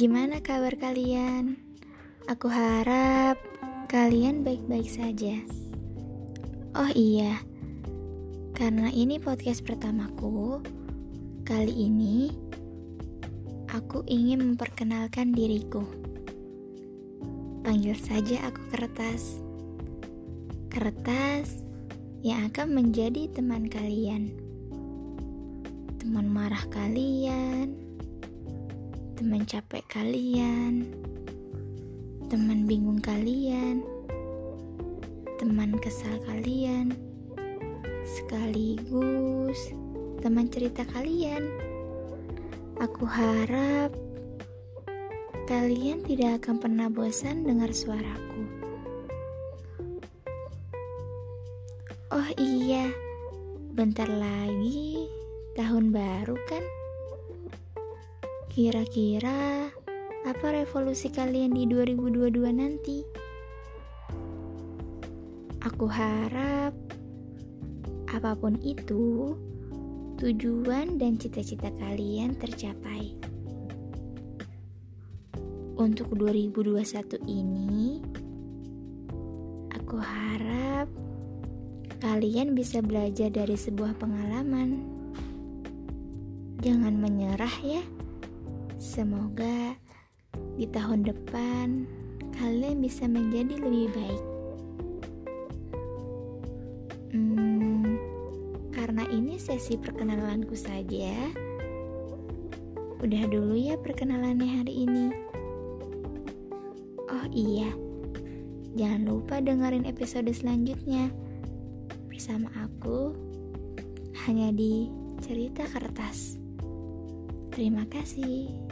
Gimana kabar kalian? Aku harap kalian baik-baik saja. Oh iya, karena ini podcast pertamaku, kali ini aku ingin memperkenalkan diriku. Panggil saja aku Kertas. Kertas yang akan menjadi teman kalian. Teman marah kalian, teman capek kalian, teman bingung kalian, teman kesal kalian, sekaligus teman cerita kalian. Aku harap kalian tidak akan pernah bosan dengar suaraku. Oh iya, bentar lagi tahun baru kan? Kira-kira apa revolusi kalian di 2022 nanti? Aku harap apa pun itu, tujuan dan cita-cita kalian tercapai. Untuk 2021 ini, aku harap kalian bisa belajar dari sebuah pengalaman. Jangan menyerah ya. Semoga di tahun depan kalian bisa menjadi lebih baik. Hmm, karena ini sesi perkenalanku saja. Udah dulu ya perkenalannya hari ini. Oh iya, jangan lupa dengerin episode selanjutnya bersama aku hanya di cerita kertas. Terima kasih.